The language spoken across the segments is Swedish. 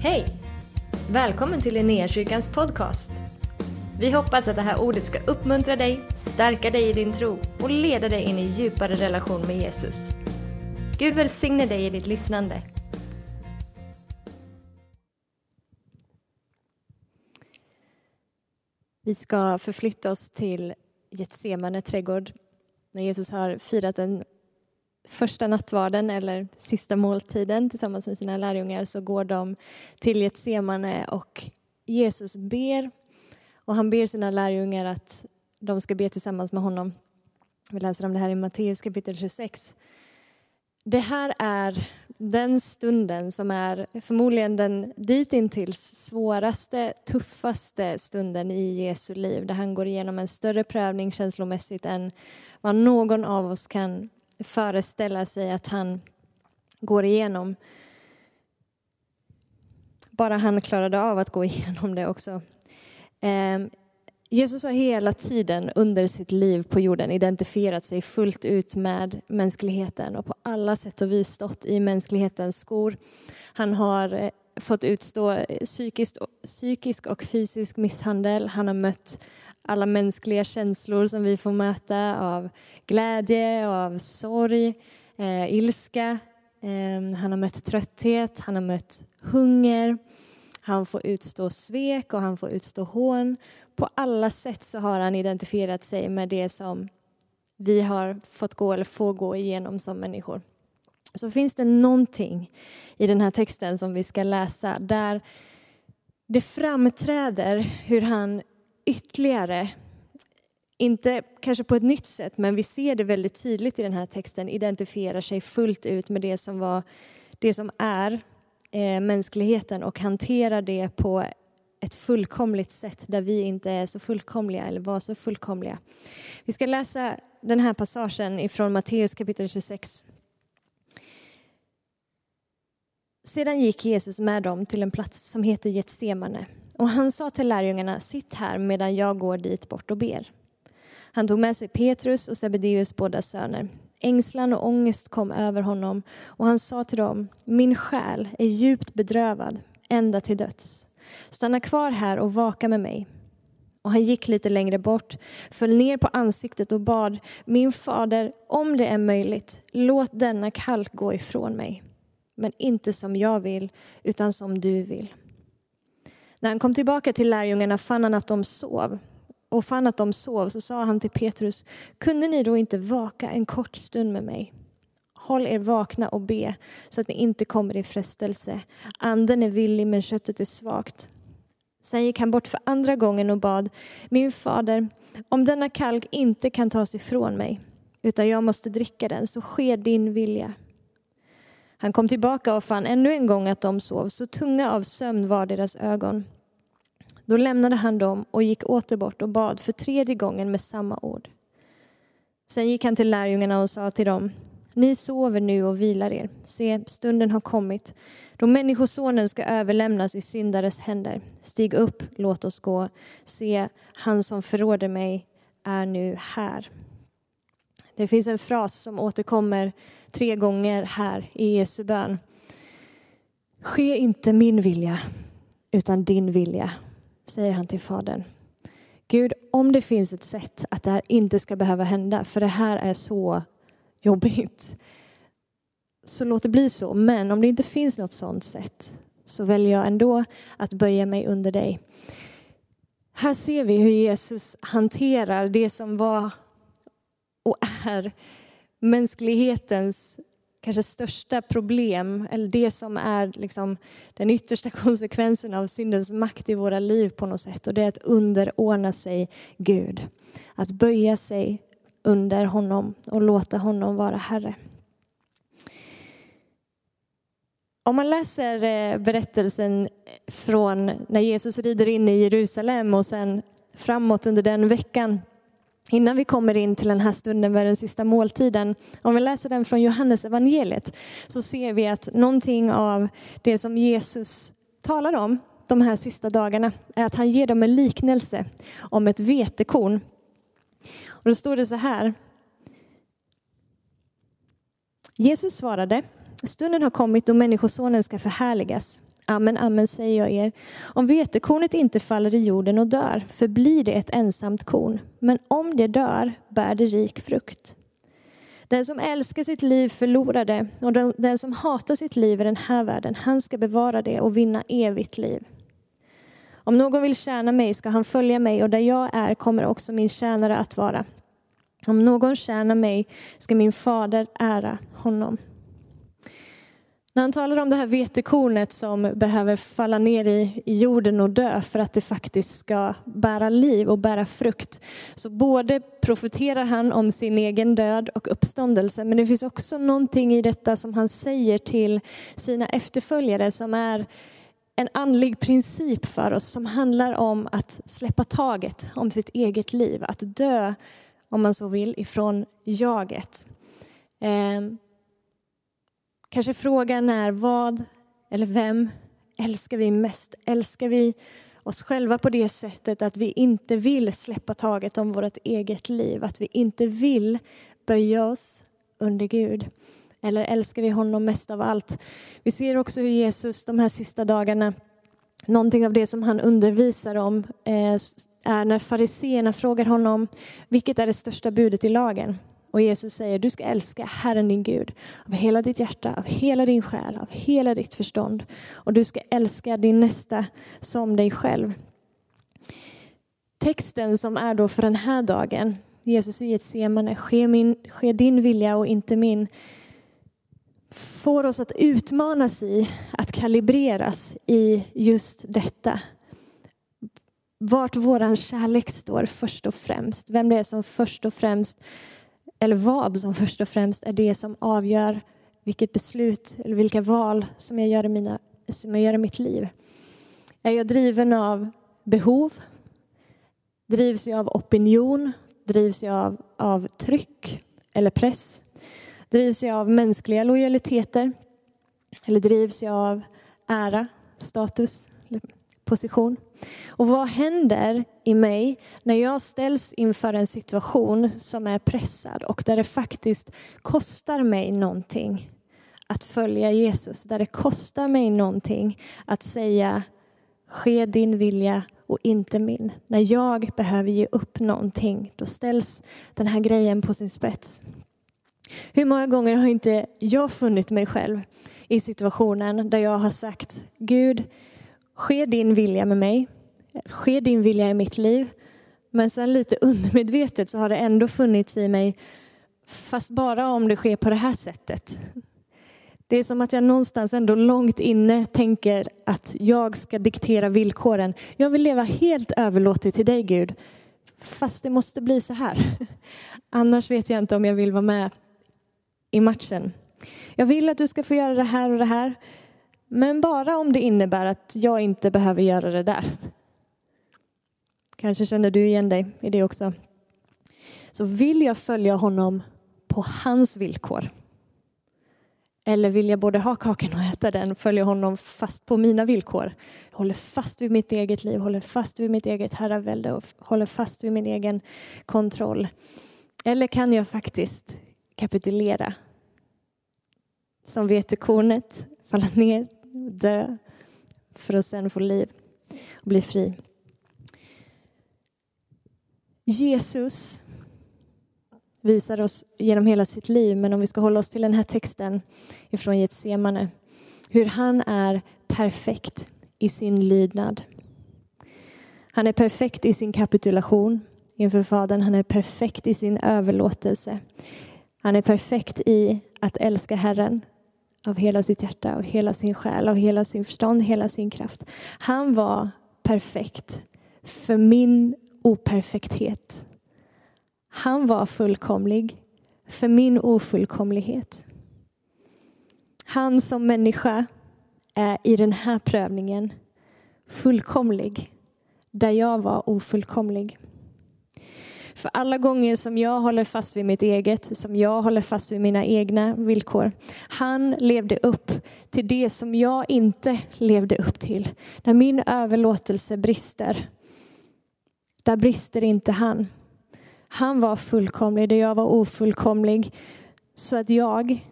Hej! Välkommen till Linnéakyrkans podcast. Vi hoppas att det här ordet ska uppmuntra dig, stärka dig i din tro och leda dig in i djupare relation med Jesus. Gud välsigne dig i ditt lyssnande. Vi ska förflytta oss till Getsemane trädgård när Jesus har firat en första nattvarden eller sista måltiden tillsammans med sina lärjungar så går de till Getsemane och Jesus ber och han ber sina lärjungar att de ska be tillsammans med honom. Vi läser om det här i Matteus kapitel 26. Det här är den stunden som är förmodligen den ditintills svåraste, tuffaste stunden i Jesu liv där han går igenom en större prövning känslomässigt än vad någon av oss kan föreställa sig att han går igenom. Bara han klarade av att gå igenom det också. Ehm, Jesus har hela tiden under sitt liv på jorden identifierat sig fullt ut med mänskligheten och på alla sätt och vis stått i mänsklighetens skor. Han har eh, fått utstå psykisk, psykisk och fysisk misshandel. Han har mött alla mänskliga känslor som vi får möta av glädje, av sorg, eh, ilska. Eh, han har mött trötthet, han har mött hunger. Han får utstå svek och han får utstå hån. På alla sätt så har han identifierat sig med det som vi har fått gå eller får gå igenom som människor. Så finns det någonting i den här texten som vi ska läsa där det framträder hur han ytterligare, inte kanske på ett nytt sätt, men vi ser det väldigt tydligt i den här texten, identifierar sig fullt ut med det som, var, det som är eh, mänskligheten och hanterar det på ett fullkomligt sätt där vi inte är så fullkomliga eller var så fullkomliga. Vi ska läsa den här passagen ifrån Matteus kapitel 26. Sedan gick Jesus med dem till en plats som heter Getsemane och han sa till lärjungarna, sitt här medan jag går dit bort och ber. Han tog med sig Petrus och Sebedeus båda söner. Ängslan och ångest kom över honom och han sa till dem, min själ är djupt bedrövad, ända till döds. Stanna kvar här och vaka med mig. Och han gick lite längre bort, föll ner på ansiktet och bad, min fader, om det är möjligt, låt denna kalk gå ifrån mig. Men inte som jag vill, utan som du vill. När han kom tillbaka till lärjungarna fann han att de sov. Och fann att de sov så sa han till Petrus, kunde ni då inte vaka en kort stund med mig? Håll er vakna och be så att ni inte kommer i frestelse. Anden är villig men köttet är svagt. Sen gick han bort för andra gången och bad, min fader, om denna kalk inte kan tas ifrån mig, utan jag måste dricka den, så sker din vilja. Han kom tillbaka och fann ännu en gång att de sov, så tunga av sömn var deras ögon. Då lämnade han dem och gick åter bort och bad för tredje gången med samma ord. Sen gick han till lärjungarna och sa till dem, ni sover nu och vilar er. Se, stunden har kommit då Människosonen ska överlämnas i syndares händer. Stig upp, låt oss gå. Se, han som förråder mig är nu här. Det finns en fras som återkommer tre gånger här i Jesu bön. Ske inte min vilja, utan din vilja, säger han till Fadern. Gud, om det finns ett sätt att det här inte ska behöva hända, för det här är så jobbigt, så låt det bli så. Men om det inte finns något sådant sätt så väljer jag ändå att böja mig under dig. Här ser vi hur Jesus hanterar det som var är mänsklighetens kanske största problem, eller det som är liksom den yttersta konsekvensen av syndens makt i våra liv på något sätt. Och det är att underordna sig Gud. Att böja sig under honom och låta honom vara Herre. Om man läser eh, berättelsen från när Jesus rider in i Jerusalem och sen framåt under den veckan innan vi kommer in till den här stunden med den sista måltiden. Om vi läser den från Johannes evangeliet så ser vi att någonting av det som Jesus talar om de här sista dagarna är att han ger dem en liknelse om ett vetekorn. Och då står det så här. Jesus svarade Stunden har kommit då Människosonen ska förhärligas. Amen, amen säger jag er. Om vetekornet inte faller i jorden och dör förblir det ett ensamt korn. Men om det dör bär det rik frukt. Den som älskar sitt liv förlorar det och den som hatar sitt liv i den här världen, han ska bevara det och vinna evigt liv. Om någon vill tjäna mig ska han följa mig och där jag är kommer också min tjänare att vara. Om någon tjänar mig ska min fader ära honom. När han talar om det här vetekornet som behöver falla ner i, i jorden och dö för att det faktiskt ska bära liv och bära frukt. Så både profeterar han om sin egen död och uppståndelse men det finns också någonting i detta som han säger till sina efterföljare som är en andlig princip för oss som handlar om att släppa taget om sitt eget liv, att dö, om man så vill, ifrån jaget. Ehm, Kanske frågan är vad eller vem älskar vi mest? Älskar vi oss själva på det sättet att vi inte vill släppa taget om vårt eget liv, att vi inte vill böja oss under Gud? Eller älskar vi honom mest av allt? Vi ser också hur Jesus de här sista dagarna, någonting av det som han undervisar om eh, är när fariseerna frågar honom, vilket är det största budet i lagen? Och Jesus säger, du ska älska Herren din Gud av hela ditt hjärta, av hela din själ, av hela ditt förstånd. Och du ska älska din nästa som dig själv. Texten som är då för den här dagen, Jesus i Getsemane, ske, min, ske din vilja och inte min, får oss att utmanas i att kalibreras i just detta. Vart våran kärlek står först och främst. Vem det är som först och främst, eller vad som först och främst är det som avgör vilket beslut eller vilka val som jag gör i, mina, som jag gör i mitt liv. Är jag driven av behov? Drivs jag av opinion? Drivs jag av, av tryck eller press? Drivs jag av mänskliga lojaliteter? Eller drivs jag av ära, status, position? Och vad händer i mig när jag ställs inför en situation som är pressad och där det faktiskt kostar mig någonting att följa Jesus, där det kostar mig någonting att säga ske din vilja och inte min. När jag behöver ge upp någonting, då ställs den här grejen på sin spets. Hur många gånger har inte jag funnit mig själv i situationen där jag har sagt Gud, ske din vilja med mig, ske din vilja i mitt liv. Men sen lite undermedvetet så har det ändå funnits i mig, fast bara om det sker på det här sättet. Det är som att jag någonstans ändå långt inne tänker att jag ska diktera villkoren. Jag vill leva helt överlåtet till dig Gud, fast det måste bli så här. Annars vet jag inte om jag vill vara med i matchen. Jag vill att du ska få göra det här och det här, men bara om det innebär att jag inte behöver göra det där. Kanske känner du igen dig i det också. Så vill jag följa honom på hans villkor? Eller vill jag både ha kakan och äta den, följa honom fast på mina villkor? Jag håller fast vid mitt eget liv, håller fast vid mitt eget herravälde och håller fast vid min egen kontroll. Eller kan jag faktiskt kapitulera. Som vetekornet, falla ner, dö för att sen få liv och bli fri. Jesus visar oss genom hela sitt liv, men om vi ska hålla oss till den här texten ifrån Getsemane, hur han är perfekt i sin lydnad. Han är perfekt i sin kapitulation inför Fadern. Han är perfekt i sin överlåtelse. Han är perfekt i att älska Herren av hela sitt hjärta, av hela sin själ, av hela sin förstånd, hela sin kraft. Han var perfekt för min operfekthet. Han var fullkomlig för min ofullkomlighet. Han som människa är i den här prövningen fullkomlig där jag var ofullkomlig. För alla gånger som jag håller fast vid mitt eget, som jag håller fast vid mina egna villkor. Han levde upp till det som jag inte levde upp till. När min överlåtelse brister, där brister inte han. Han var fullkomlig där jag var ofullkomlig. Så att jag,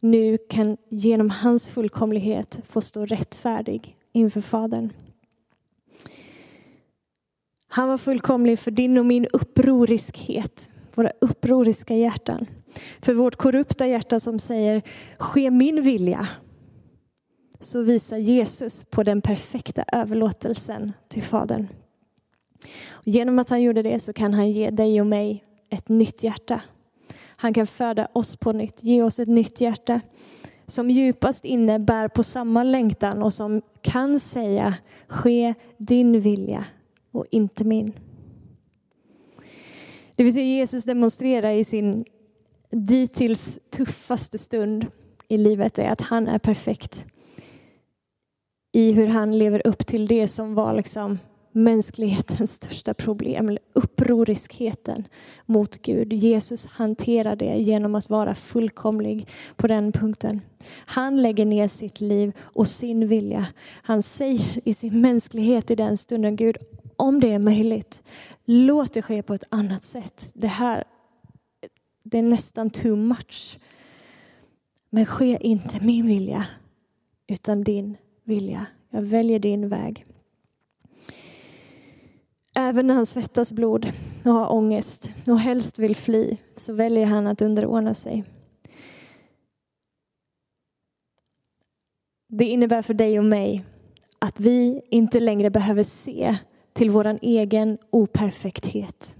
nu kan genom hans fullkomlighet få stå rättfärdig inför Fadern. Han var fullkomlig för din och min upproriskhet, våra upproriska hjärtan. För vårt korrupta hjärta som säger ske min vilja. Så visar Jesus på den perfekta överlåtelsen till Fadern. Genom att han gjorde det så kan han ge dig och mig ett nytt hjärta. Han kan föda oss på nytt, ge oss ett nytt hjärta som djupast inne bär på samma längtan och som kan säga ske din vilja och inte min. Det vill säga Jesus demonstrerar i sin dittills tuffaste stund i livet är att han är perfekt i hur han lever upp till det som var liksom mänsklighetens största problem, upproriskheten mot Gud. Jesus hanterar det genom att vara fullkomlig på den punkten. Han lägger ner sitt liv och sin vilja. Han säger i sin mänsklighet i den stunden, Gud, om det är möjligt, låt det ske på ett annat sätt. Det här det är nästan too much. Men ske inte min vilja, utan din vilja. Jag väljer din väg. Även när han svettas blod och har ångest och helst vill fly så väljer han att underordna sig. Det innebär för dig och mig att vi inte längre behöver se till vår egen operfekthet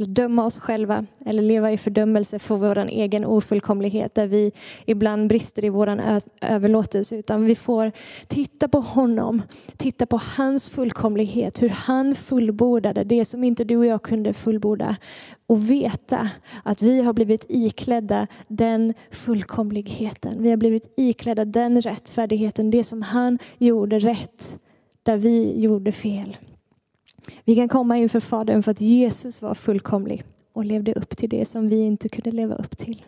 eller döma oss själva eller leva i fördömelse för vår egen ofullkomlighet där vi ibland brister i vår överlåtelse utan vi får titta på honom, titta på hans fullkomlighet, hur han fullbordade det som inte du och jag kunde fullborda och veta att vi har blivit iklädda den fullkomligheten. Vi har blivit iklädda den rättfärdigheten, det som han gjorde rätt där vi gjorde fel. Vi kan komma inför Fadern för att Jesus var fullkomlig och levde upp till det som vi inte kunde leva upp till.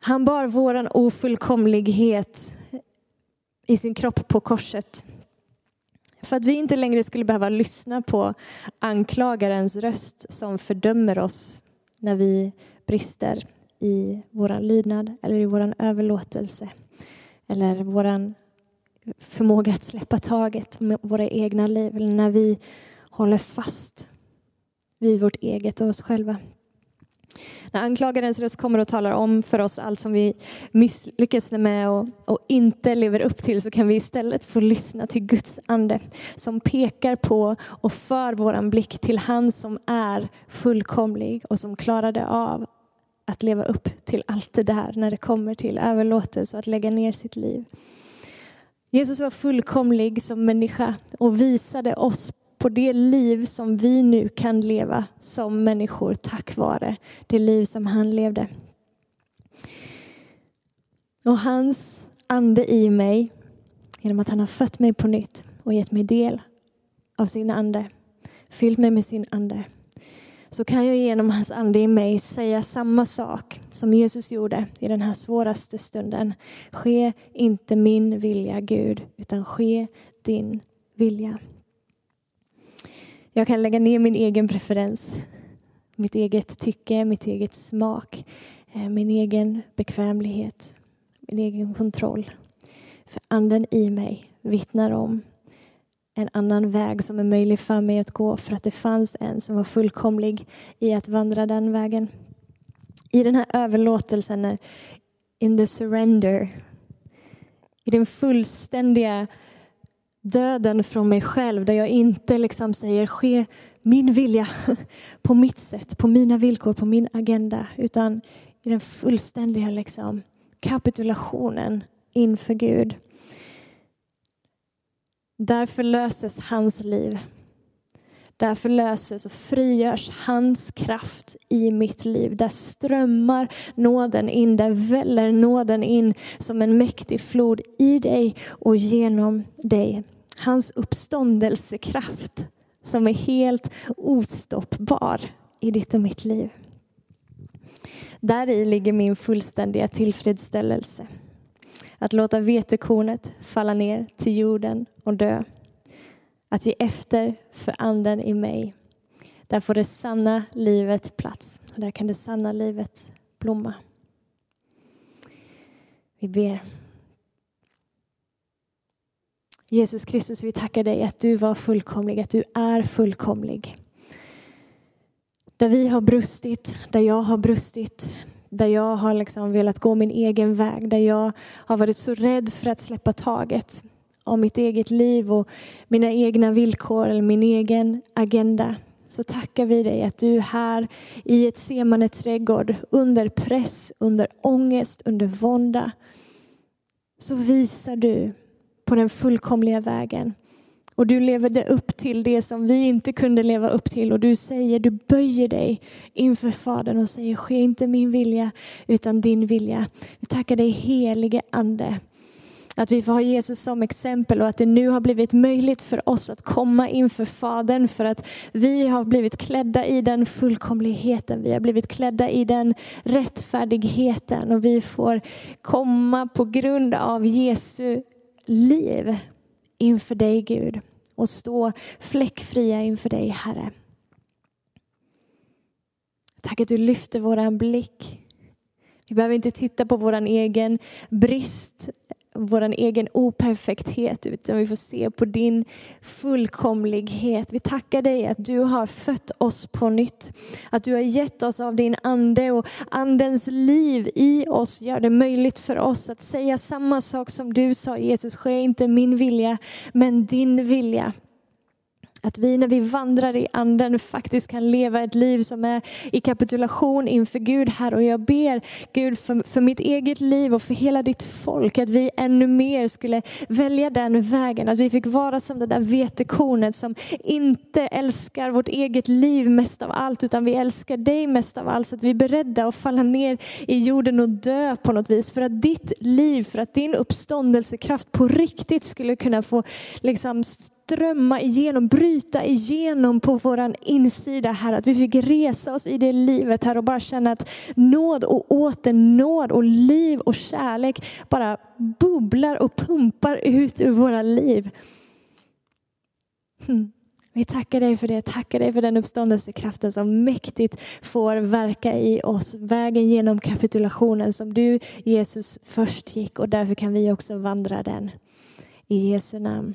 Han bar våran ofullkomlighet i sin kropp på korset. För att vi inte längre skulle behöva lyssna på anklagarens röst som fördömer oss när vi brister i vår lydnad eller i vår överlåtelse eller vår förmåga att släppa taget med våra egna liv, eller när vi håller fast vid vårt eget och oss själva. När anklagarens röst kommer och talar om för oss allt som vi misslyckas med och, och, inte lever upp till så kan vi istället få lyssna till Guds ande som pekar på och för våran blick till han som är fullkomlig och som klarade av att leva upp till allt det där när det kommer till överlåtelse och att lägga ner sitt liv. Jesus var fullkomlig som människa och visade oss på det liv som vi nu kan leva som människor tack vare det liv som han levde. Och hans ande i mig, genom att han har fött mig på nytt och gett mig del av sin ande, fyllt mig med sin ande, så kan jag genom hans ande i mig säga samma sak som Jesus gjorde i den här svåraste stunden. Ske inte min vilja, Gud, utan ske din vilja. Jag kan lägga ner min egen preferens, mitt eget tycke, mitt eget smak, eh, min egen bekvämlighet, min egen kontroll. För anden i mig vittnar om en annan väg som är möjlig för mig att gå för att det fanns en som var fullkomlig i att vandra den vägen. I den här överlåtelsen, in the surrender, i den fullständiga döden från mig själv där jag inte liksom säger ske min vilja på mitt sätt, på mina villkor, på min agenda utan i den fullständiga liksom kapitulationen inför Gud. Där förlöses hans liv. Där förlöses och frigörs hans kraft i mitt liv. Där strömmar nåden in, där väller nåden in som en mäktig flod i dig och genom dig. Hans uppståndelsekraft som är helt ostoppbar i ditt och mitt liv. Där i ligger min fullständiga tillfredsställelse. Att låta vetekornet falla ner till jorden och dö. Att ge efter för anden i mig. Där får det sanna livet plats. Och där kan det sanna livet blomma. Vi ber. Jesus Kristus, vi tackar dig att du var fullkomlig, att du är fullkomlig. Där vi har brustit, där jag har brustit, där jag har liksom velat gå min egen väg, där jag har varit så rädd för att släppa taget om mitt eget liv och mina egna villkor eller min egen agenda så tackar vi dig att du här i ett semane trädgård under press, under ångest, under vånda så visar du på den fullkomliga vägen. Och du levde upp till det som vi inte kunde leva upp till och du säger, du böjer dig inför Fadern och säger, ske inte min vilja utan din vilja. Vi tackar dig helige Ande att vi får ha Jesus som exempel och att det nu har blivit möjligt för oss att komma inför Fadern för att vi har blivit klädda i den fullkomligheten. Vi har blivit klädda i den rättfärdigheten och vi får komma på grund av Jesu liv inför dig Gud och stå fläckfria inför dig Herre. Tack att du lyfter våran blick. Vi behöver inte titta på våran egen brist vår egen operfekthet utan vi får se på din fullkomlighet. Vi tackar dig att du har fött oss på nytt. Att du har gett oss av din ande och andens liv i oss gör det möjligt för oss att säga samma sak som du sa Jesus, ske inte min vilja men din vilja. Att vi när vi vandrar i anden faktiskt kan leva ett liv som är i kapitulation inför Gud här. Och jag ber Gud för, för mitt eget liv och för hela ditt folk att vi ännu mer skulle välja den vägen. Att vi fick vara som det där vetekornet som inte älskar vårt eget liv mest av allt utan vi älskar dig mest av allt. Så att vi är beredda att falla ner i jorden och dö på något vis. För att ditt liv, för att din uppståndelsekraft på riktigt skulle kunna få liksom strömma igenom, bryta igenom på våran insida här. Att vi fick resa oss i det livet här och bara känna att nåd och åter nåd och liv och kärlek bara bubblar och pumpar ut ur våra liv. Hmm. Vi tackar dig för det, tackar dig för den uppståndelsekraften som mäktigt får verka i oss. Vägen genom kapitulationen som du Jesus först gick och därför kan vi också vandra den. I Jesu namn.